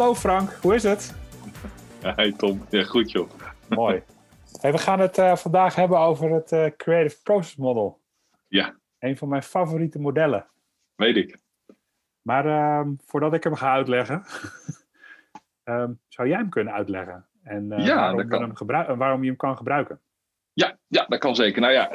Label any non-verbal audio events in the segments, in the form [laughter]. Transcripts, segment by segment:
Hallo Frank, hoe is het? Hey Tom, ja goed joh. Mooi. Hey, we gaan het uh, vandaag hebben over het uh, Creative Process Model. Ja. Een van mijn favoriete modellen. Weet ik. Maar uh, voordat ik hem ga uitleggen, um, [laughs] zou jij hem kunnen uitleggen? En ja, waarom, dat hem waarom je hem kan gebruiken? Ja, ja, dat kan zeker. Nou ja,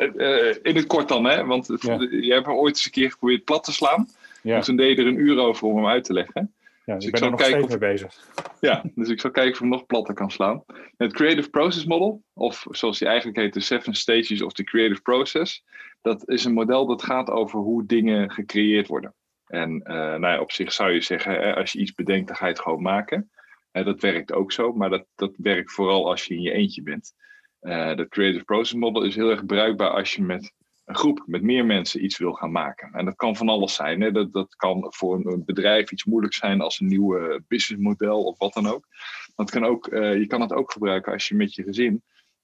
in het kort dan, hè? want Ja. je hebt hem ooit eens een keer geprobeerd plat te slaan. Ja, Dus toen deed je er een uur over om hem uit te leggen. Ja dus ik ben er nog steeds of- mee bezig. Ja, dus ik zal kijken of ik hem nog platter kan slaan. Het Creative Process Model, of zoals die eigenlijk heet, de Seven Stages of the Creative Process. Dat is een model dat gaat over hoe dingen gecreëerd worden. En eh, nou ja, op zich zou je zeggen, hè, als je iets bedenkt, dan ga je het gewoon maken. Hè, dat werkt ook zo, maar dat, dat werkt vooral als je in je eentje bent. Eh dat Creative Process Model is heel erg bruikbaar als je met een groep, met meer mensen iets wil gaan maken. En dat kan van alles zijn. Hè. Dat, dat kan voor een, bedrijf iets moeilijk zijn als een nieuw businessmodel of wat dan ook. Dat kan ook eh, je kan het ook gebruiken als je met je gezin,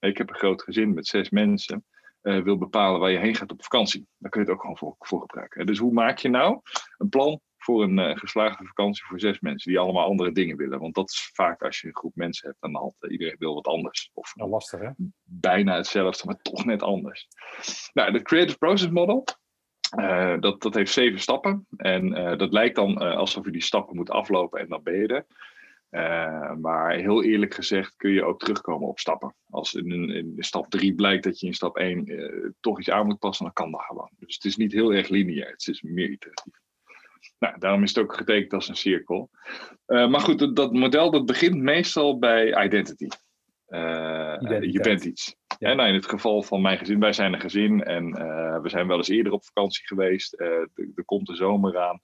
ik heb een groot gezin met zes mensen, eh, wil bepalen waar je heen gaat op vakantie. Daar kun je het ook gewoon voor, voor gebruiken. Dus hoe maak je nou een plan voor een eh, geslaagde vakantie voor zes mensen die allemaal andere dingen willen? Want dat is vaak als je een groep mensen hebt de hand. eh, iedereen wil wat anders. Of Nou, lastig hè? bijna hetzelfde, maar toch net anders. Nou, het Creative Process Model, eh, dat, dat heeft zeven stappen. En dat lijkt dan alsof je die stappen moet aflopen en dan ben je er. Maar heel eerlijk gezegd kun je ook terugkomen op stappen. Als in, in, stap 3 blijkt dat je in stap 1 eh, toch iets aan moet passen, dan kan dat gewoon. Dus het is niet heel erg lineair, het is meer iteratief. Nou, daarom is het ook getekend als een cirkel. Eh, maar goed, dat, dat model dat begint meestal bij identity. Eh, je bent iets. Ja. En nou, in het geval van mijn gezin, wij zijn een gezin en eh, we zijn wel eens eerder op vakantie geweest. Er, komt de zomer aan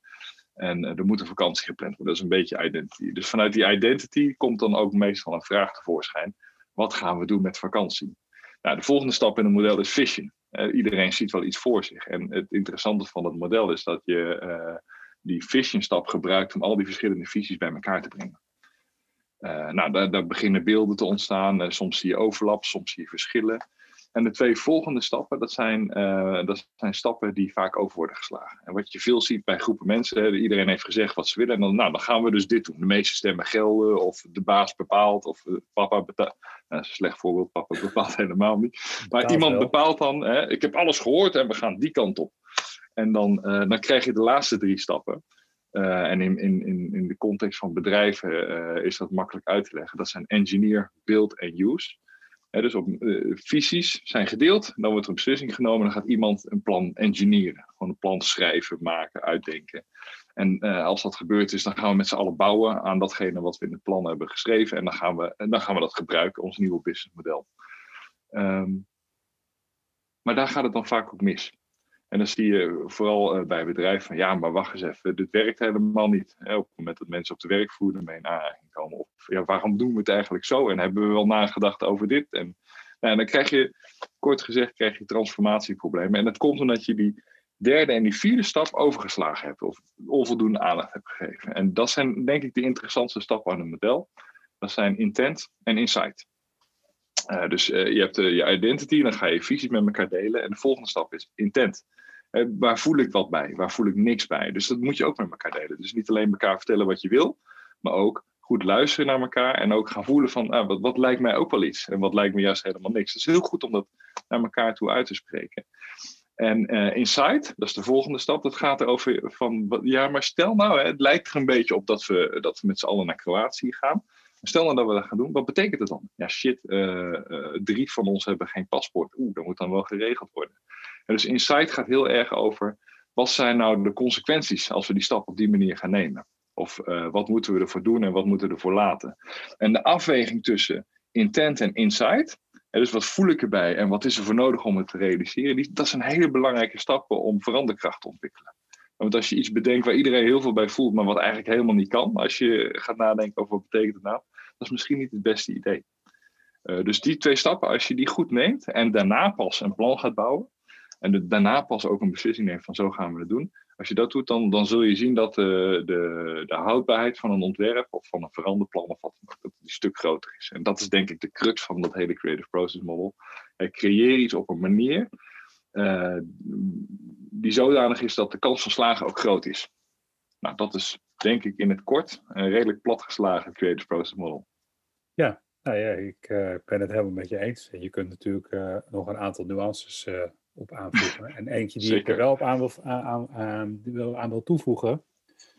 en er moet een vakantie gepland worden. Dat is een beetje identity. Dus vanuit die identity komt dan ook meestal een vraag tevoorschijn. Wat gaan we doen met vakantie? Nou, de volgende stap in het model is vision. Iedereen ziet wel iets voor zich. En het interessante van het model is dat je die vision stap gebruikt om al die verschillende visies bij elkaar te brengen. Eh, nou, daar, daar beginnen beelden te ontstaan. Eh, soms zie je overlap, soms zie je verschillen. En de twee volgende stappen, dat zijn, eh, dat zijn stappen die vaak over worden geslagen. En wat je veel ziet bij groepen mensen, hè, iedereen heeft gezegd wat ze willen. En dan, nou, dan gaan we dus dit doen. De meeste stemmen gelden, of de baas bepaalt, of papa bepaalt. Nou, dat is een slecht voorbeeld, papa bepaalt [laughs] helemaal niet. Maar Betaalt iemand bepaalt dan, hè, ik heb alles gehoord en we gaan die kant op. En dan, eh, dan krijg je de laatste drie stappen. Eh, en in, in, in, in de context van bedrijven eh, is dat makkelijk uit te leggen. Dat zijn engineer, build en use. Dus op, visies zijn gedeeld, dan wordt er een beslissing genomen, dan gaat iemand een plan engineeren. Gewoon een plan schrijven, maken, uitdenken. En als dat gebeurd is, dan gaan we met z'n allen bouwen aan datgene wat we in het plan hebben geschreven. En dan gaan we, dan gaan we dat gebruiken, ons nieuwe businessmodel. Ehm, maar daar gaat het dan vaak ook mis. En dan zie je vooral eh, bij bedrijven van ja, maar wacht eens even, dit werkt helemaal niet. Op het moment dat mensen op de werkvloer ermee in aanraking komen. Of ja, waarom doen we het eigenlijk zo? En hebben we wel nagedacht over dit? En, nou, dan krijg je, kort gezegd, krijg je transformatieproblemen. En dat komt omdat je die derde en die vierde stap overgeslagen hebt. Of onvoldoende aandacht hebt gegeven. En dat zijn denk ik de interessantste stappen aan het model. Dat zijn intent en insight. Eh, dus eh, je hebt eh, je identity, dan ga je visies met elkaar delen. En de volgende stap is intent. Waar voel ik wat bij? Waar voel ik niks bij? Dus dat moet je ook met elkaar delen. Dus niet alleen elkaar vertellen wat je wil, maar ook goed luisteren naar elkaar. En ook gaan voelen van ah, wat, wat lijkt mij ook wel iets. En wat lijkt me juist helemaal niks. Het is heel goed om dat naar elkaar toe uit te spreken. En insight, dat is de volgende stap. Dat gaat erover van, ja, maar stel nou, hè, het lijkt er een beetje op dat we, dat we met z'n allen naar Kroatië gaan. Stel nou dat we dat gaan doen, wat betekent het dan? Ja, shit, eh, eh, drie van ons hebben geen paspoort. Oeh, dat moet dan wel geregeld worden. En dus Insight gaat heel erg over, wat zijn nou de consequenties als we die stap op die manier gaan nemen? Of eh, wat moeten we ervoor doen en wat moeten we ervoor laten? En de afweging tussen intent en insight, hè, dus wat voel ik erbij en wat is er voor nodig om het te realiseren, die, dat zijn hele belangrijke stappen om veranderkracht te ontwikkelen. Want als je iets bedenkt waar iedereen heel veel bij voelt, maar wat eigenlijk helemaal niet kan, als je gaat nadenken over wat betekent het nou, dat is misschien niet het beste idee. Eh, dus die twee stappen, als je die goed neemt en daarna pas een plan gaat bouwen, en daarna pas ook een beslissing neemt van zo gaan we het doen. Als je dat doet, dan, dan zul je zien dat de, de, de houdbaarheid van een ontwerp of van een veranderplan of wat dan dat die stuk groter is. En dat is denk ik de crux van dat hele Creative Process Model. Eh, creëer iets op een manier eh, die zodanig is dat de kans van slagen ook groot is. Nou, dat is denk ik in het kort een redelijk platgeslagen creative process model. Ja, nou ja, ik uh, ben het helemaal met je eens. Je kunt natuurlijk uh, nog een aantal nuances uh, op aanvoegen. [laughs] En eentje die ik er wel op aan wil, aan, aan, wil, aan wil toevoegen,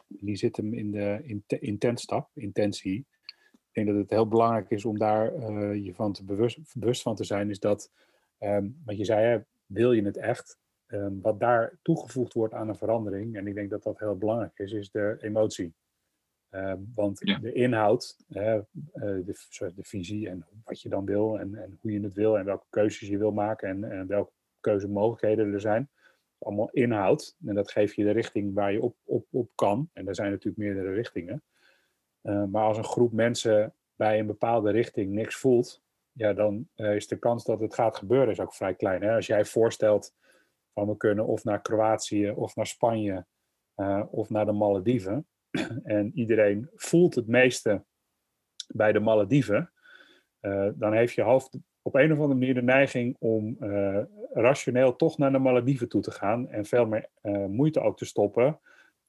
die zit hem in de intentstap, intentie. Ik denk dat het heel belangrijk is om daar je van te bewust, bewust, van te zijn, is dat, um, wat je zei, hè, wil je het echt? Um, wat daar toegevoegd wordt aan een verandering, en ik denk dat dat heel belangrijk is, is de emotie. Uh, want ja. de inhoud, uh, de, de, visie en wat je dan wil en, en, hoe je het wil en welke keuzes je wil maken en, en welke keuzemogelijkheden er zijn. Allemaal inhoud. En dat geeft je de richting waar je op, op, op kan. En er zijn natuurlijk meerdere richtingen. Uh, maar als een groep mensen bij een bepaalde richting niks voelt, ja, dan is de kans dat het gaat gebeuren is ook vrij klein. Hè? Als jij voorstelt kunnen of naar Kroatië of naar Spanje of naar de Malediven [clears throat] en iedereen voelt het meeste bij de Malediven, uh, dan heeft je hoofd op een of andere manier de neiging om uh, rationeel toch naar de Malediven toe te gaan en veel meer moeite ook te stoppen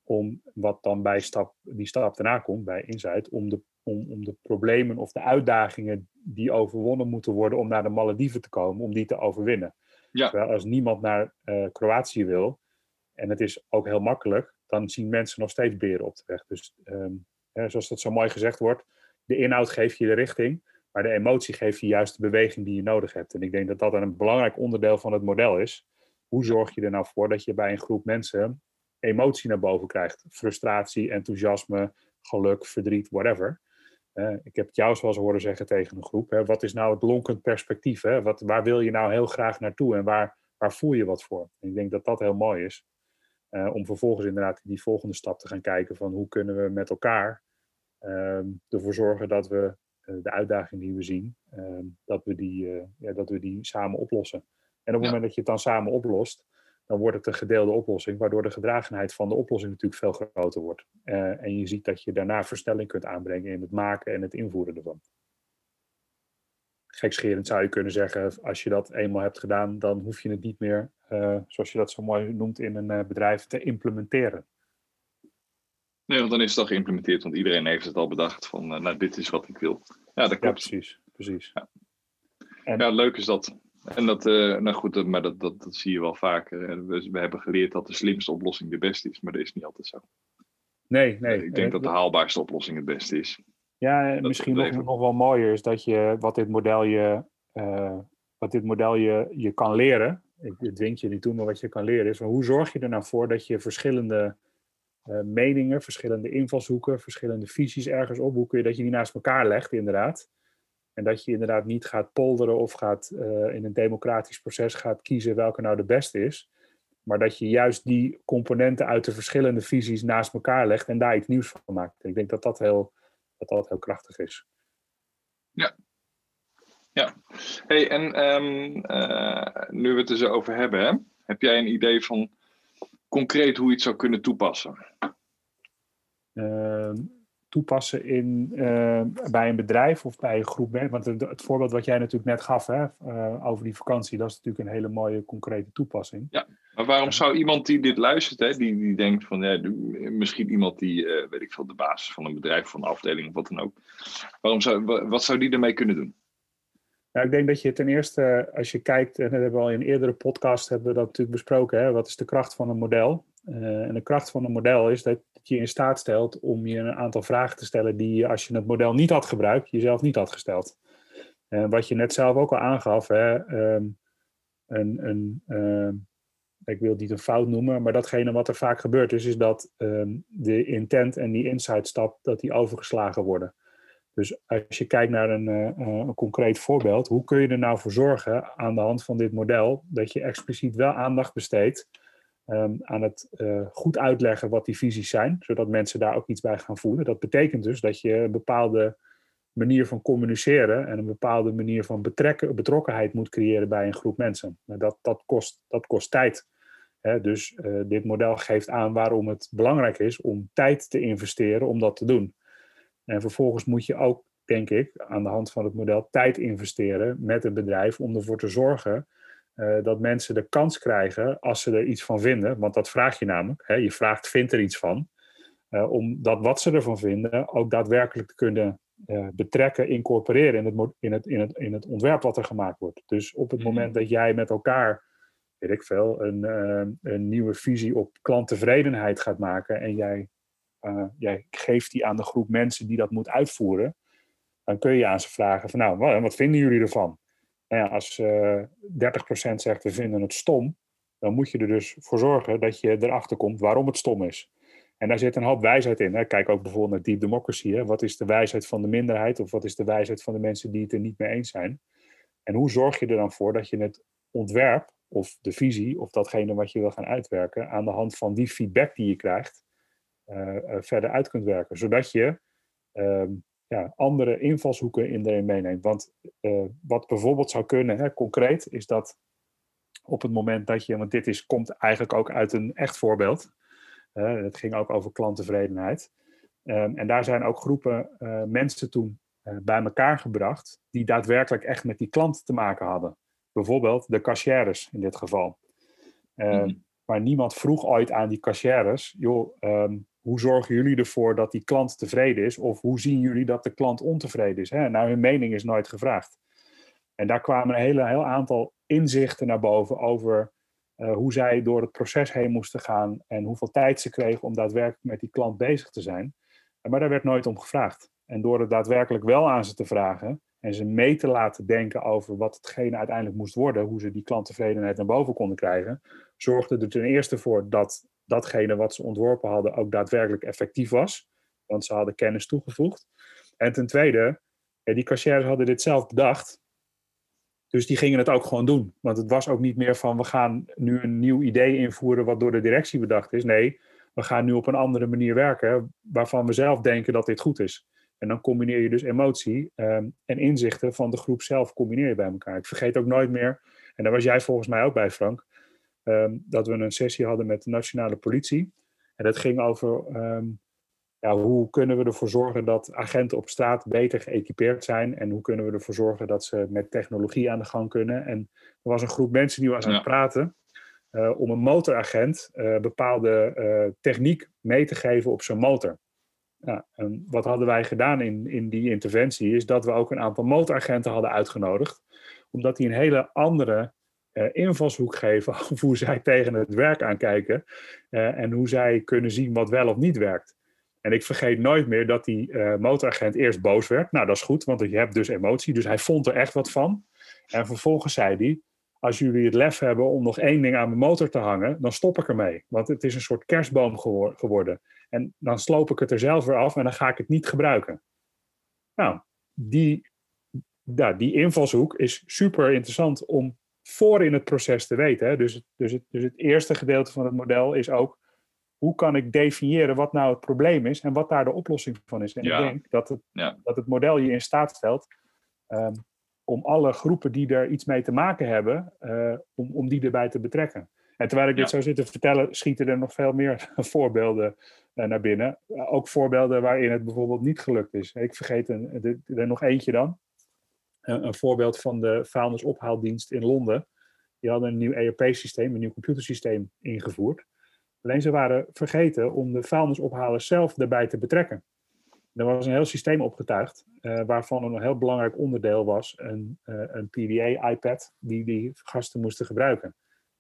om wat dan bij stap, die stap daarna komt, bij Insight, om de, om, om de problemen of de uitdagingen die overwonnen moeten worden om naar de Malediven te komen, om die te overwinnen. Ja. Terwijl als niemand naar Kroatië wil, en het is ook heel makkelijk, dan zien mensen nog steeds beren op de weg. Dus um, hè, zoals dat zo mooi gezegd wordt, de inhoud geeft je de richting, maar de emotie geeft je juist de beweging die je nodig hebt. En ik denk dat dat een belangrijk onderdeel van het model is. Hoe zorg je er nou voor dat je bij een groep mensen emotie naar boven krijgt? Frustratie, enthousiasme, geluk, verdriet, whatever. Uh, ik heb het jou zoals horen zeggen tegen een groep. Hè, wat is nou het lonkend perspectief? Hè? Wat, waar wil je nou heel graag naartoe en waar, waar voel je wat voor? En ik denk dat dat heel mooi is. Uh, om vervolgens inderdaad die volgende stap te gaan kijken van hoe kunnen we met elkaar uh, ervoor zorgen dat we uh, de uitdaging die we zien, ehm, dat, we die, eh, ja, dat we die samen oplossen. En op het ja. moment dat je het dan samen oplost, dan wordt het een gedeelde oplossing, waardoor de gedragenheid van de oplossing natuurlijk veel groter wordt. en je ziet dat je daarna versnelling kunt aanbrengen in het maken en het invoeren ervan gekscherend zou je kunnen zeggen, als je dat eenmaal hebt gedaan, dan hoef je het niet meer, uh, zoals je dat zo mooi noemt, in een uh, bedrijf te implementeren. Nee, want dan is het al geïmplementeerd, want iedereen heeft het al bedacht van, nou, dit is wat ik wil. Ja, dat klopt. Ja, precies. precies. Ja. En... ja, leuk is dat. En dat, nou goed, maar dat, dat, dat zie je wel vaak. We, we, hebben geleerd dat de slimste oplossing de beste is, maar dat is niet altijd zo. Nee, nee. Ik denk dat de haalbaarste oplossing het beste is. Ja, en misschien nog, nog wel mooier is dat je wat dit model je, uh, wat dit model je, je kan leren. Ik dwing je niet toe, maar wat je kan leren is hoe zorg je er nou voor dat je verschillende uh, meningen, verschillende invalshoeken, verschillende visies ergens op, hoe kun je dat je die naast elkaar legt, inderdaad. En dat je inderdaad niet gaat polderen of gaat uh, in een democratisch proces gaat kiezen welke nou de beste is. Maar dat je juist die componenten uit de verschillende visies naast elkaar legt en daar iets nieuws van maakt. Ik denk dat dat heel, dat dat heel krachtig is. Ja. Ja. Hey, en um, uh, nu we het er zo over hebben, hè, heb jij een idee van concreet hoe je het zou kunnen toepassen? Uh, toepassen in, uh, bij een bedrijf of bij een groep mensen. Want het, het, voorbeeld wat jij natuurlijk net gaf hè, uh, over die vakantie, dat is natuurlijk een hele mooie concrete toepassing. Ja, maar waarom zou iemand die dit luistert, hè, die, die denkt van ja, misschien iemand die, uh, weet ik veel, de basis van een bedrijf, van een afdeling of wat dan ook. Waarom zou, wat zou die ermee kunnen doen? Nou, ik denk dat je ten eerste, als je kijkt, en dat hebben we al in een eerdere podcast hebben we dat natuurlijk besproken, hè, wat is de kracht van een model? En de kracht van een model is dat je in staat stelt om je een aantal vragen te stellen die je, als je het model niet had gebruikt, jezelf niet had gesteld. En wat je net zelf ook al aangaf, hè, um, een, een, um, ik wil het niet een fout noemen, maar datgene wat er vaak gebeurt is, is dat um, de intent en die insight stap, dat die overgeslagen worden. Dus als je kijkt naar een, uh, een concreet voorbeeld, hoe kun je er nou voor zorgen aan de hand van dit model dat je expliciet wel aandacht besteedt um, aan het uh, goed uitleggen wat die visies zijn, zodat mensen daar ook iets bij gaan voelen. Dat betekent dus dat je een bepaalde manier van communiceren en een bepaalde manier van betrekken, betrokkenheid moet creëren bij een groep mensen. Dat, dat, kost, dat kost tijd. Dus uh, dit model geeft aan waarom het belangrijk is om tijd te investeren om dat te doen. En vervolgens moet je ook, denk ik, aan de hand van het model tijd investeren met een bedrijf om ervoor te zorgen uh, dat mensen de kans krijgen als ze er iets van vinden. Want dat vraag je namelijk. Hè, je vraagt, vindt er iets van. Uh, om dat wat ze ervan vinden ook daadwerkelijk te kunnen uh, betrekken, incorporeren in het, in, het, in, het, in het ontwerp wat er gemaakt wordt. Dus op het moment dat jij met elkaar, weet ik veel, een, een nieuwe visie op klanttevredenheid gaat maken en jij, jij geeft die aan de groep mensen die dat moet uitvoeren, dan kun je aan ze vragen van nou, wat vinden jullie ervan? Nou ja, als 30% zegt we vinden het stom, dan moet je er dus voor zorgen dat je erachter komt waarom het stom is. En daar zit een hoop wijsheid in. Hè. Kijk ook bijvoorbeeld naar deep democracy. Hè. Wat is de wijsheid van de minderheid of wat is de wijsheid van de mensen die het er niet mee eens zijn? En hoe zorg je er dan voor dat je het ontwerp of de visie of datgene wat je wil gaan uitwerken aan de hand van die feedback die je krijgt uh, uh, verder uit kunt werken. Zodat je uh, ja, andere invalshoeken in erin meeneemt. Want uh, wat bijvoorbeeld zou kunnen, hè, concreet, is dat op het moment dat je, want dit is, komt eigenlijk ook uit een echt voorbeeld. Uh, het ging ook over klanttevredenheid. Um, en daar zijn ook groepen uh, mensen toen uh, bij elkaar gebracht die daadwerkelijk echt met die klant te maken hadden. Bijvoorbeeld de cashiers in dit geval. Mm. Maar niemand vroeg ooit aan die cashiers, joh, um, hoe zorgen jullie ervoor dat die klant tevreden is? Of hoe zien jullie dat de klant ontevreden is? Hè? Nou, hun mening is nooit gevraagd. En daar kwamen een hele, heel aantal inzichten naar boven over uh, hoe zij door het proces heen moesten gaan en hoeveel tijd ze kregen om daadwerkelijk met die klant bezig te zijn. Maar daar werd nooit om gevraagd. En door het daadwerkelijk wel aan ze te vragen en ze mee te laten denken over wat hetgene uiteindelijk moest worden, hoe ze die klanttevredenheid naar boven konden krijgen, zorgde er ten eerste voor dat datgene wat ze ontworpen hadden ook daadwerkelijk effectief was. Want ze hadden kennis toegevoegd. En ten tweede, die cashiers hadden dit zelf bedacht. Dus die gingen het ook gewoon doen. Want het was ook niet meer van we gaan nu een nieuw idee invoeren wat door de directie bedacht is. Nee, we gaan nu op een andere manier werken waarvan we zelf denken dat dit goed is. En dan combineer je dus emotie um, en inzichten van de groep zelf combineer je bij elkaar. Ik vergeet ook nooit meer, en daar was jij volgens mij ook bij Frank, um, dat we een sessie hadden met de nationale politie. En dat ging over um, ja, hoe kunnen we ervoor zorgen dat agenten op straat beter geëquipeerd zijn en hoe kunnen we ervoor zorgen dat ze met technologie aan de gang kunnen. En er was een groep mensen die was aan het praten uh, om een motoragent uh, bepaalde uh, techniek mee te geven op zijn motor. Ja, en wat hadden wij gedaan in, in die interventie is dat we ook een aantal motoragenten hadden uitgenodigd, omdat die een hele andere invalshoek geven [laughs] over hoe zij tegen het werk aankijken en hoe zij kunnen zien wat wel of niet werkt. En ik vergeet nooit meer dat die uh, motoragent eerst boos werd. Nou, dat is goed, want je hebt dus emotie. Dus hij vond er echt wat van. En vervolgens zei hij: Als jullie het lef hebben om nog één ding aan mijn motor te hangen, dan stop ik ermee. Want het is een soort kerstboom geworden. En dan sloop ik het er zelf weer af en dan ga ik het niet gebruiken. Nou, die, ja, die invalshoek is super interessant om voor in het proces te weten. Hè? Dus, dus, het, dus het eerste gedeelte van het model is ook hoe kan ik definiëren wat nou het probleem is en wat daar de oplossing van is. En ik denk dat het, dat het model je in staat stelt um, om alle groepen die er iets mee te maken hebben, uh, om, om die erbij te betrekken. En terwijl ik dit zo zit te vertellen, schieten er nog veel meer [laughs] voorbeelden uh, naar binnen. Uh, ook voorbeelden waarin het bijvoorbeeld niet gelukt is. Ik vergeet een, er nog eentje dan. Een voorbeeld van de vuilnisophaaldienst in Londen. Die hadden een nieuw ERP-systeem, een nieuw computersysteem ingevoerd. Alleen ze waren vergeten om de vuilnisophalers zelf erbij te betrekken. Er was een heel systeem opgetuigd, uh, waarvan een heel belangrijk onderdeel was een, uh, een PDA-iPad die die gasten moesten gebruiken.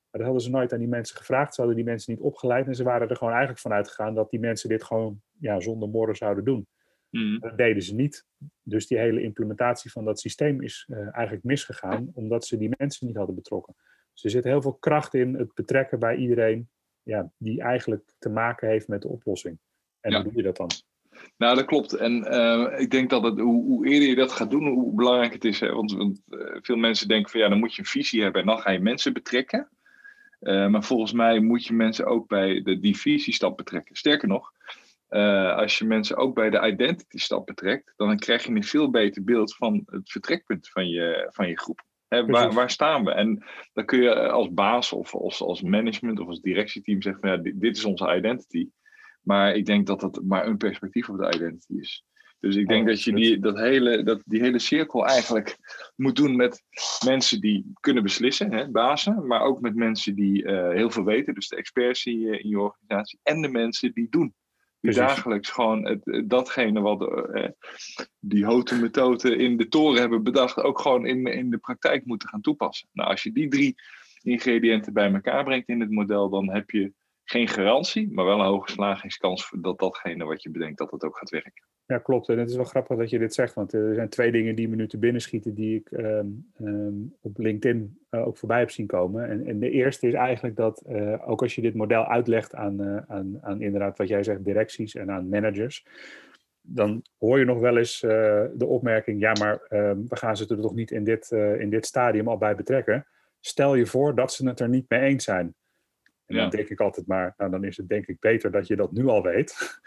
Maar dat hadden ze nooit aan die mensen gevraagd, ze hadden die mensen niet opgeleid en ze waren er gewoon eigenlijk van uitgegaan dat die mensen dit gewoon ja, zonder morren zouden doen. Mm. Dat deden ze niet. Dus die hele implementatie van dat systeem is uh, eigenlijk misgegaan, omdat ze die mensen niet hadden betrokken. Dus er zit heel veel kracht in het betrekken bij iedereen ja, die eigenlijk te maken heeft met de oplossing. En hoe doe je dat dan? Nou, dat klopt. En uh, ik denk dat het, hoe, hoe, eerder je dat gaat doen, hoe belangrijk het is. Hè? Want, want uh, veel mensen denken van ja, dan moet je een visie hebben en dan ga je mensen betrekken. Uh, maar volgens mij moet je mensen ook bij de, die visiestap betrekken. Sterker nog, als je mensen ook bij de identity stap betrekt, dan krijg je een veel beter beeld van het vertrekpunt van je, van je groep waar, waar, staan we? En dan kun je eh, als baas of als, als management of als directieteam zeggen van ja, dit, dit is onze identity. Maar ik denk dat dat maar een perspectief op de identity is. Dus ik denk dat je die, dat hele, dat, die hele cirkel eigenlijk moet doen met mensen die kunnen beslissen, hè, bazen, maar ook met mensen die uh, heel veel weten, dus de experts in je, in je organisatie, en de mensen die doen. Die dagelijks gewoon het, datgene wat eh, die houten methoden in de toren hebben bedacht, ook gewoon in, in de praktijk moeten gaan toepassen. Nou, als je die drie ingrediënten bij elkaar brengt in het model, dan heb je geen garantie, maar wel een hoge slagingskans dat datgene wat je bedenkt, dat het ook gaat werken. Ja, klopt. En het is wel grappig dat je dit zegt, want er zijn twee dingen die me nu te binnen schieten die ik ehm, ehm, op LinkedIn uh, ook voorbij heb zien komen. En, en de eerste is eigenlijk dat, uh, ook als je dit model uitlegt aan, uh, aan, aan inderdaad wat jij zegt, directies en aan managers, dan hoor je nog wel eens de opmerking, ja, maar ehm, we gaan ze er toch niet in dit, in dit stadium al bij betrekken. Stel je voor dat ze het er niet mee eens zijn. En dan denk ik altijd maar, nou dan is het denk ik beter dat je dat nu al weet.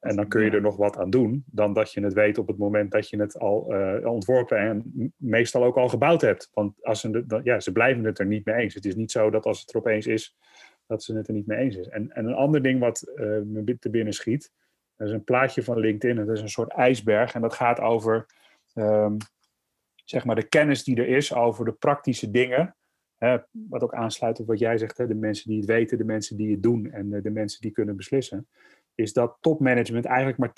En dan kun je er nog wat aan doen, dan dat je het weet op het moment dat je het al uh, ontworpen en meestal ook al gebouwd hebt. Want als ze, ja, ze blijven het er niet mee eens. Het is niet zo dat als het er opeens is, dat ze het er niet mee eens is. En, en een ander ding wat uh, me te binnen schiet, dat is een plaatje van LinkedIn. Dat is een soort ijsberg en dat gaat over um, zeg maar de kennis die er is over de praktische dingen. Hè, wat ook aansluit op wat jij zegt, hè, de mensen die het weten, de mensen die het doen en de, de mensen die kunnen beslissen is dat topmanagement eigenlijk maar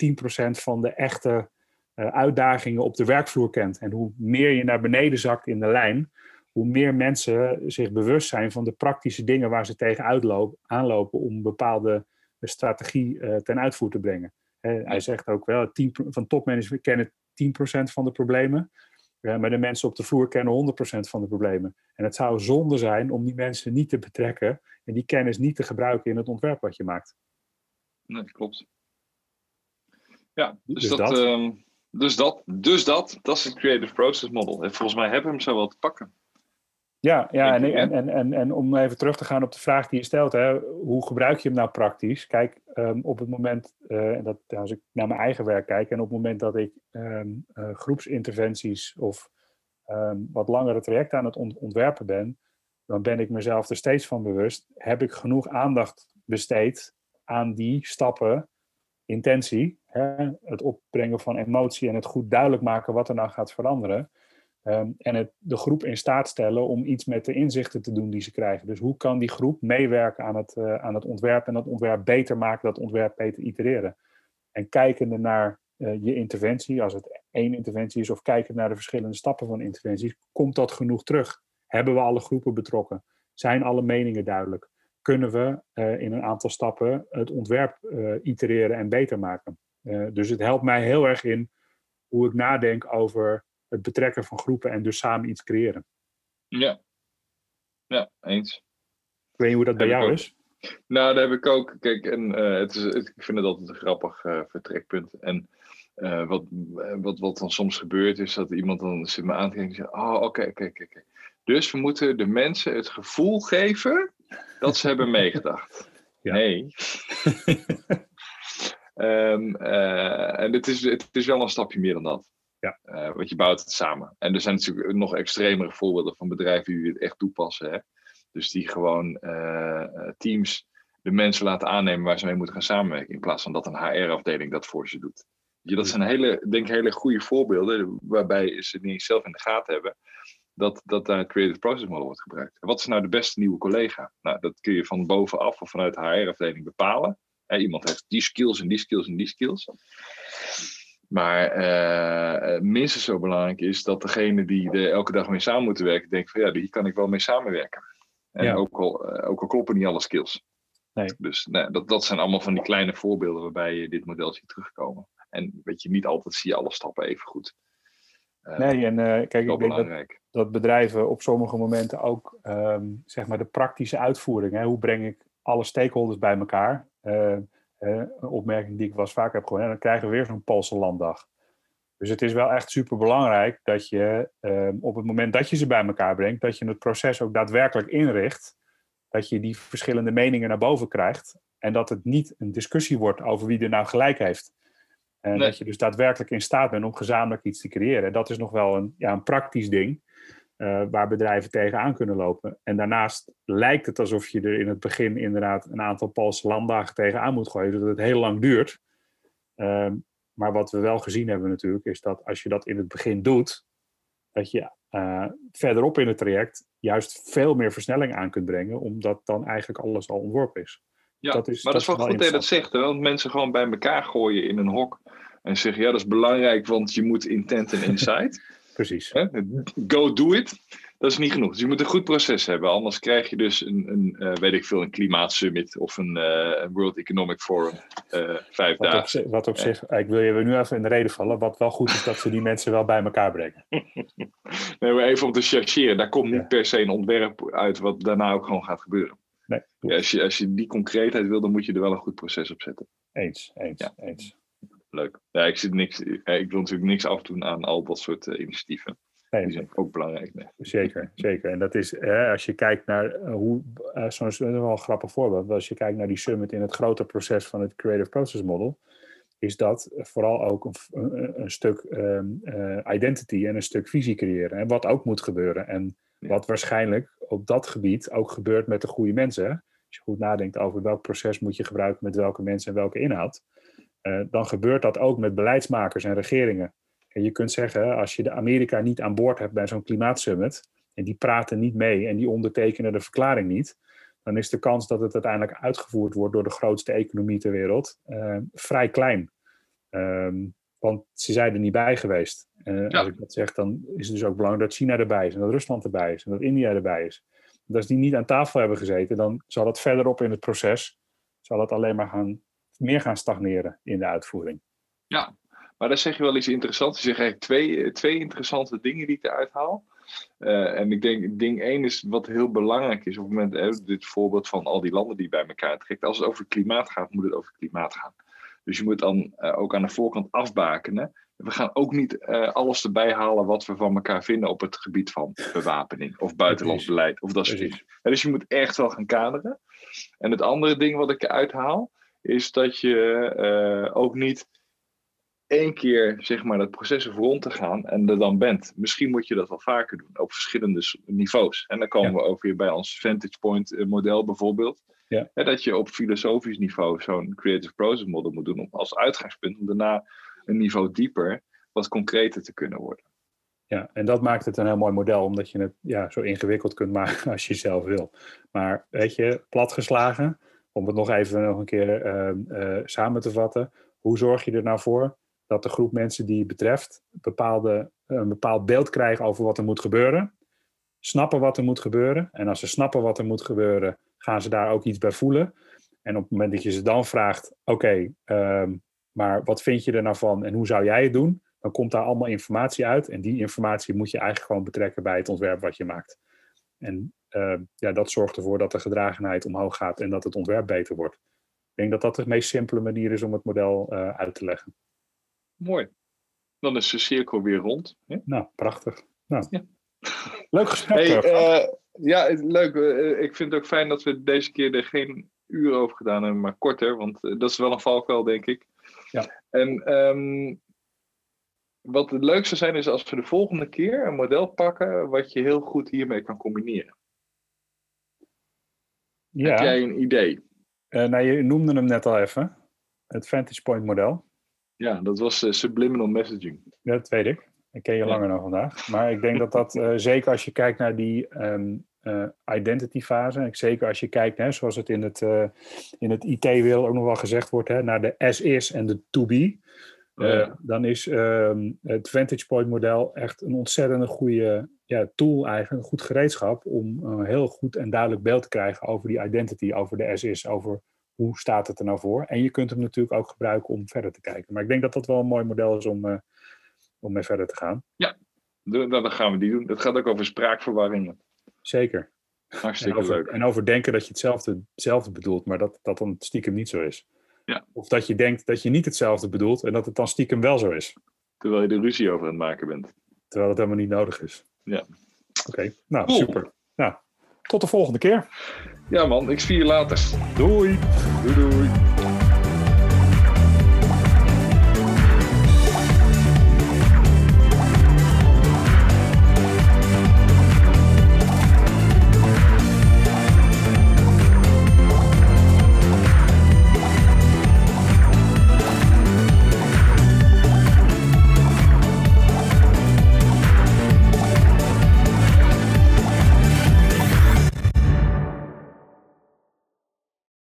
10% van de echte uh, uitdagingen op de werkvloer kent. En hoe meer je naar beneden zakt in de lijn, hoe meer mensen zich bewust zijn van de praktische dingen waar ze tegen uitlopen, aanlopen om een bepaalde strategie uh, ten uitvoer te brengen. hij zegt ook wel, 10, van topmanagement kennen 10% van de problemen, maar de mensen op de vloer kennen 100% van de problemen. En het zou zonde zijn om die mensen niet te betrekken en die kennis niet te gebruiken in het ontwerp wat je maakt. Nee, klopt. Ja, dus, dus dat, dat. Ehm, dus dat, dus dat, dat is het Creative Process Model. Volgens mij hebben we hem zo wel te pakken. Ja, ja en, en, en, en, en om even terug te gaan op de vraag die je stelt, hè, hoe gebruik je hem nou praktisch? Kijk, um, op het moment, uh, dat, als ik naar mijn eigen werk kijk, en op het moment dat ik um, uh, groepsinterventies of um, wat langere trajecten aan het ontwerpen ben, dan ben ik mezelf er steeds van bewust, heb ik genoeg aandacht besteed aan die stappen, intentie, hè, het opbrengen van emotie en het goed duidelijk maken wat er nou gaat veranderen. Um, en het, de groep in staat stellen om iets met de inzichten te doen die ze krijgen. Dus hoe kan die groep meewerken aan het, uh, aan het ontwerp en dat ontwerp beter maken, dat ontwerp beter itereren. En kijkende naar uh, je interventie, als het één interventie is, of kijkend naar de verschillende stappen van interventies, komt dat genoeg terug? Hebben we alle groepen betrokken? Zijn alle meningen duidelijk? Kunnen we uh, in een aantal stappen het ontwerp uh, itereren en beter maken. Uh, dus het helpt mij heel erg in hoe ik nadenk over het betrekken van groepen en dus samen iets creëren. Ja, ja eens. Ik weet niet hoe dat bij jou is. Nou, daar heb ik ook. Kijk, en het is, ik vind het altijd een grappig vertrekpunt. En wat, wat, wat dan soms gebeurt, is dat iemand dan zit me aan te kijken en zegt: Oh, oké, oké, oké. Dus we moeten de mensen het gevoel geven dat ze hebben meegedacht. [laughs] Ja. Nee. um, [laughs] uh, en het is, het is wel een stapje meer dan dat. Ja. Uh, want je bouwt het samen. En er zijn natuurlijk nog extremere voorbeelden van bedrijven die het echt toepassen. Hè? Dus die gewoon uh, teams de mensen laten aannemen waar ze mee moeten gaan samenwerken. In plaats van dat een HR-afdeling dat voor ze doet. Je, dat zijn hele, denk ik, hele goede voorbeelden waarbij ze niet zelf in de gaten hebben dat, dat daar het Creative Process Model wordt gebruikt. Wat is nou de beste nieuwe collega? Nou, dat kun je van bovenaf of vanuit de HR-afdeling bepalen. iemand heeft die skills en die skills en die skills. Maar uh, minstens zo belangrijk is dat degene die er elke dag mee samen moeten werken, denkt van ja, hier kan ik wel mee samenwerken. En ook, al, uh, ook al kloppen niet alle skills. Nee. Dus nee, dat, dat zijn allemaal van die kleine voorbeelden waarbij je dit model ziet terugkomen. En weet je, niet altijd zie je alle stappen even goed. nee, en kijk, ik denk dat, dat bedrijven op sommige momenten ook um, zeg maar de praktische uitvoering, hè, hoe breng ik alle stakeholders bij elkaar, uh, een opmerking die ik wel eens vaak heb gehoord, dan krijgen we weer zo'n Poolse landdag. Dus het is wel echt super belangrijk dat je uh, op het moment dat je ze bij elkaar brengt, dat je het proces ook daadwerkelijk inricht, dat je die verschillende meningen naar boven krijgt en dat het niet een discussie wordt over wie er nou gelijk heeft. En dat je dus daadwerkelijk in staat bent om gezamenlijk iets te creëren. Dat is nog wel een, ja, een praktisch ding. Uh, waar bedrijven tegenaan kunnen lopen. En daarnaast lijkt het alsof je er in het begin inderdaad een aantal Poolse landdagen tegenaan moet gooien, zodat het heel lang duurt. Uh, maar wat we wel gezien hebben natuurlijk, is dat als je dat in het begin doet, dat je uh, verderop in het traject juist veel meer versnelling aan kunt brengen, omdat dan eigenlijk alles al ontworpen is. Ja, dat is, maar dat, is wel goed dat je dat zegt. Hè? Want mensen gewoon bij elkaar gooien in een hok. En zeggen, ja, dat is belangrijk, want je moet intent en insight. [laughs] Precies. Go do it. Dat is niet genoeg. Dus je moet een goed proces hebben. Anders krijg je dus een, een uh, weet ik veel, een klimaatsummit of een uh, World Economic Forum uh, vijf wat dagen. Op, wat op zich, ik wil je nu even in de reden vallen. Wat wel goed is dat ze die mensen wel bij elkaar brengen. [laughs] nee, maar even om te chargeren. Daar komt niet per se een ontwerp uit wat daarna ook gewoon gaat gebeuren. Nee, ja, als, je, als je die concreetheid wil, dan moet je er wel een goed proces op zetten. Eens, eens, eens. Leuk. Ja, ik, zit niks, ik wil natuurlijk niks afdoen aan al dat soort initiatieven. Nee, die zijn ook belangrijk. Nee. Zeker, zeker. En dat is, hè, als je kijkt naar uh, hoe, uh, zo'n is wel een grappig voorbeeld, als je kijkt naar die summit in het grote proces van het Creative Process Model, is dat vooral ook een, een stuk um, uh, identity en een stuk visie creëren. En wat ook moet gebeuren. En ja. wat waarschijnlijk op dat gebied ook gebeurt met de goede mensen. Als je goed nadenkt over welk proces moet je gebruiken met welke mensen en welke inhoud. Dan gebeurt dat ook met beleidsmakers en regeringen. En je kunt zeggen, als je de Amerika niet aan boord hebt bij zo'n klimaatsummit, en die praten niet mee en die ondertekenen de verklaring niet, dan is de kans dat het uiteindelijk uitgevoerd wordt door de grootste economie ter wereld uh, vrij klein. Um, want ze zijn er niet bij geweest. Uh, ja. Als ik dat zeg, dan is het dus ook belangrijk dat China erbij is, en dat Rusland erbij is, en dat India erbij is. Want als die niet aan tafel hebben gezeten, dan zal het verderop in het proces, zal het alleen maar gaan, meer gaan stagneren in de uitvoering. Ja, maar dan zeg je wel iets interessants. Je zegt eigenlijk twee, eh, twee interessante dingen die ik eruit haal. Uh, en ik denk, ding één is wat heel belangrijk is op het moment, hè, dit voorbeeld van al die landen die bij elkaar trekken. Als het over klimaat gaat, moet het over klimaat gaan. Dus je moet dan uh, ook aan de voorkant afbakenen. We gaan ook niet uh, alles erbij halen wat we van elkaar vinden op het gebied van bewapening of buitenlands beleid of dat soort dingen. Dus je moet echt wel gaan kaderen. En het andere ding wat ik eruit haal, is dat je ook niet één keer zeg maar dat proces rond te gaan en er dan bent. Misschien moet je dat wel vaker doen op verschillende niveaus. En dan komen we ook weer bij ons Vantage Point eh, model bijvoorbeeld. Ja. dat je op filosofisch niveau zo'n creative process model moet doen als uitgangspunt om daarna een niveau dieper wat concreter te kunnen worden. Ja, en dat maakt het een heel mooi model, omdat je het ja, zo ingewikkeld kunt maken [laughs] als je zelf wil. Maar weet je, platgeslagen, om het nog even nog een keer uh, uh, samen te vatten, hoe zorg je er nou voor dat de groep mensen die het betreft bepaalde, een bepaald beeld krijgen over wat er moet gebeuren. Snappen wat er moet gebeuren. En als ze snappen wat er moet gebeuren, gaan ze daar ook iets bij voelen. En op het moment dat je ze dan vraagt: Oké, um, maar wat vind je er nou van en hoe zou jij het doen? Dan komt daar allemaal informatie uit. En die informatie moet je eigenlijk gewoon betrekken bij het ontwerp wat je maakt. En ja, dat zorgt ervoor dat de gedragenheid omhoog gaat en dat het ontwerp beter wordt. Ik denk dat dat de meest simpele manier is om het model uh, uit te leggen. Mooi. Dan is de cirkel weer rond. Hè? Nou, prachtig. Nou, ja. Leuk gesprek. Hey, uh, ja, leuk. Uh, ik vind het ook fijn dat we deze keer er geen uur over gedaan hebben, maar korter. Want dat is wel een valkuil, denk ik. Ja. En um, wat het leukste zijn is als we de volgende keer een model pakken wat je heel goed hiermee kan combineren. Ja. Heb jij een idee? nou, je noemde hem net al even. Het Vantage Point model. Ja, dat was uh, subliminal messaging. Ja, dat weet ik. Ik ken je langer dan vandaag. Maar ik denk dat dat, uh, zeker als je kijkt naar die um, uh, identity fase, zeker als je kijkt, hè, zoals het in het, in het IT-wereld ook nog wel gezegd wordt, hè, naar de as-is en de to-be, ja. dan is um, het Vantage Point model echt een ontzettend goede ja, tool eigenlijk, een goed gereedschap om een heel goed en duidelijk beeld te krijgen over die identity, over de as-is, over hoe staat het er nou voor? En je kunt hem natuurlijk ook gebruiken om verder te kijken. Maar ik denk dat dat wel een mooi model is om, uh, om mee verder te gaan. Ja, dan gaan we die doen. Het gaat ook over spraakverwarringen. Zeker. Hartstikke en over, leuk. En over denken dat je hetzelfde, hetzelfde bedoelt, maar dat dat dan stiekem niet zo is. Ja. Of dat je denkt dat je niet hetzelfde bedoelt en dat het dan stiekem wel zo is. Terwijl je er ruzie over aan het maken bent. Terwijl het helemaal niet nodig is. Ja. Oké, okay. nou super. Nou, tot de volgende keer. Ja man, ik zie je later. Doei. Doei doei.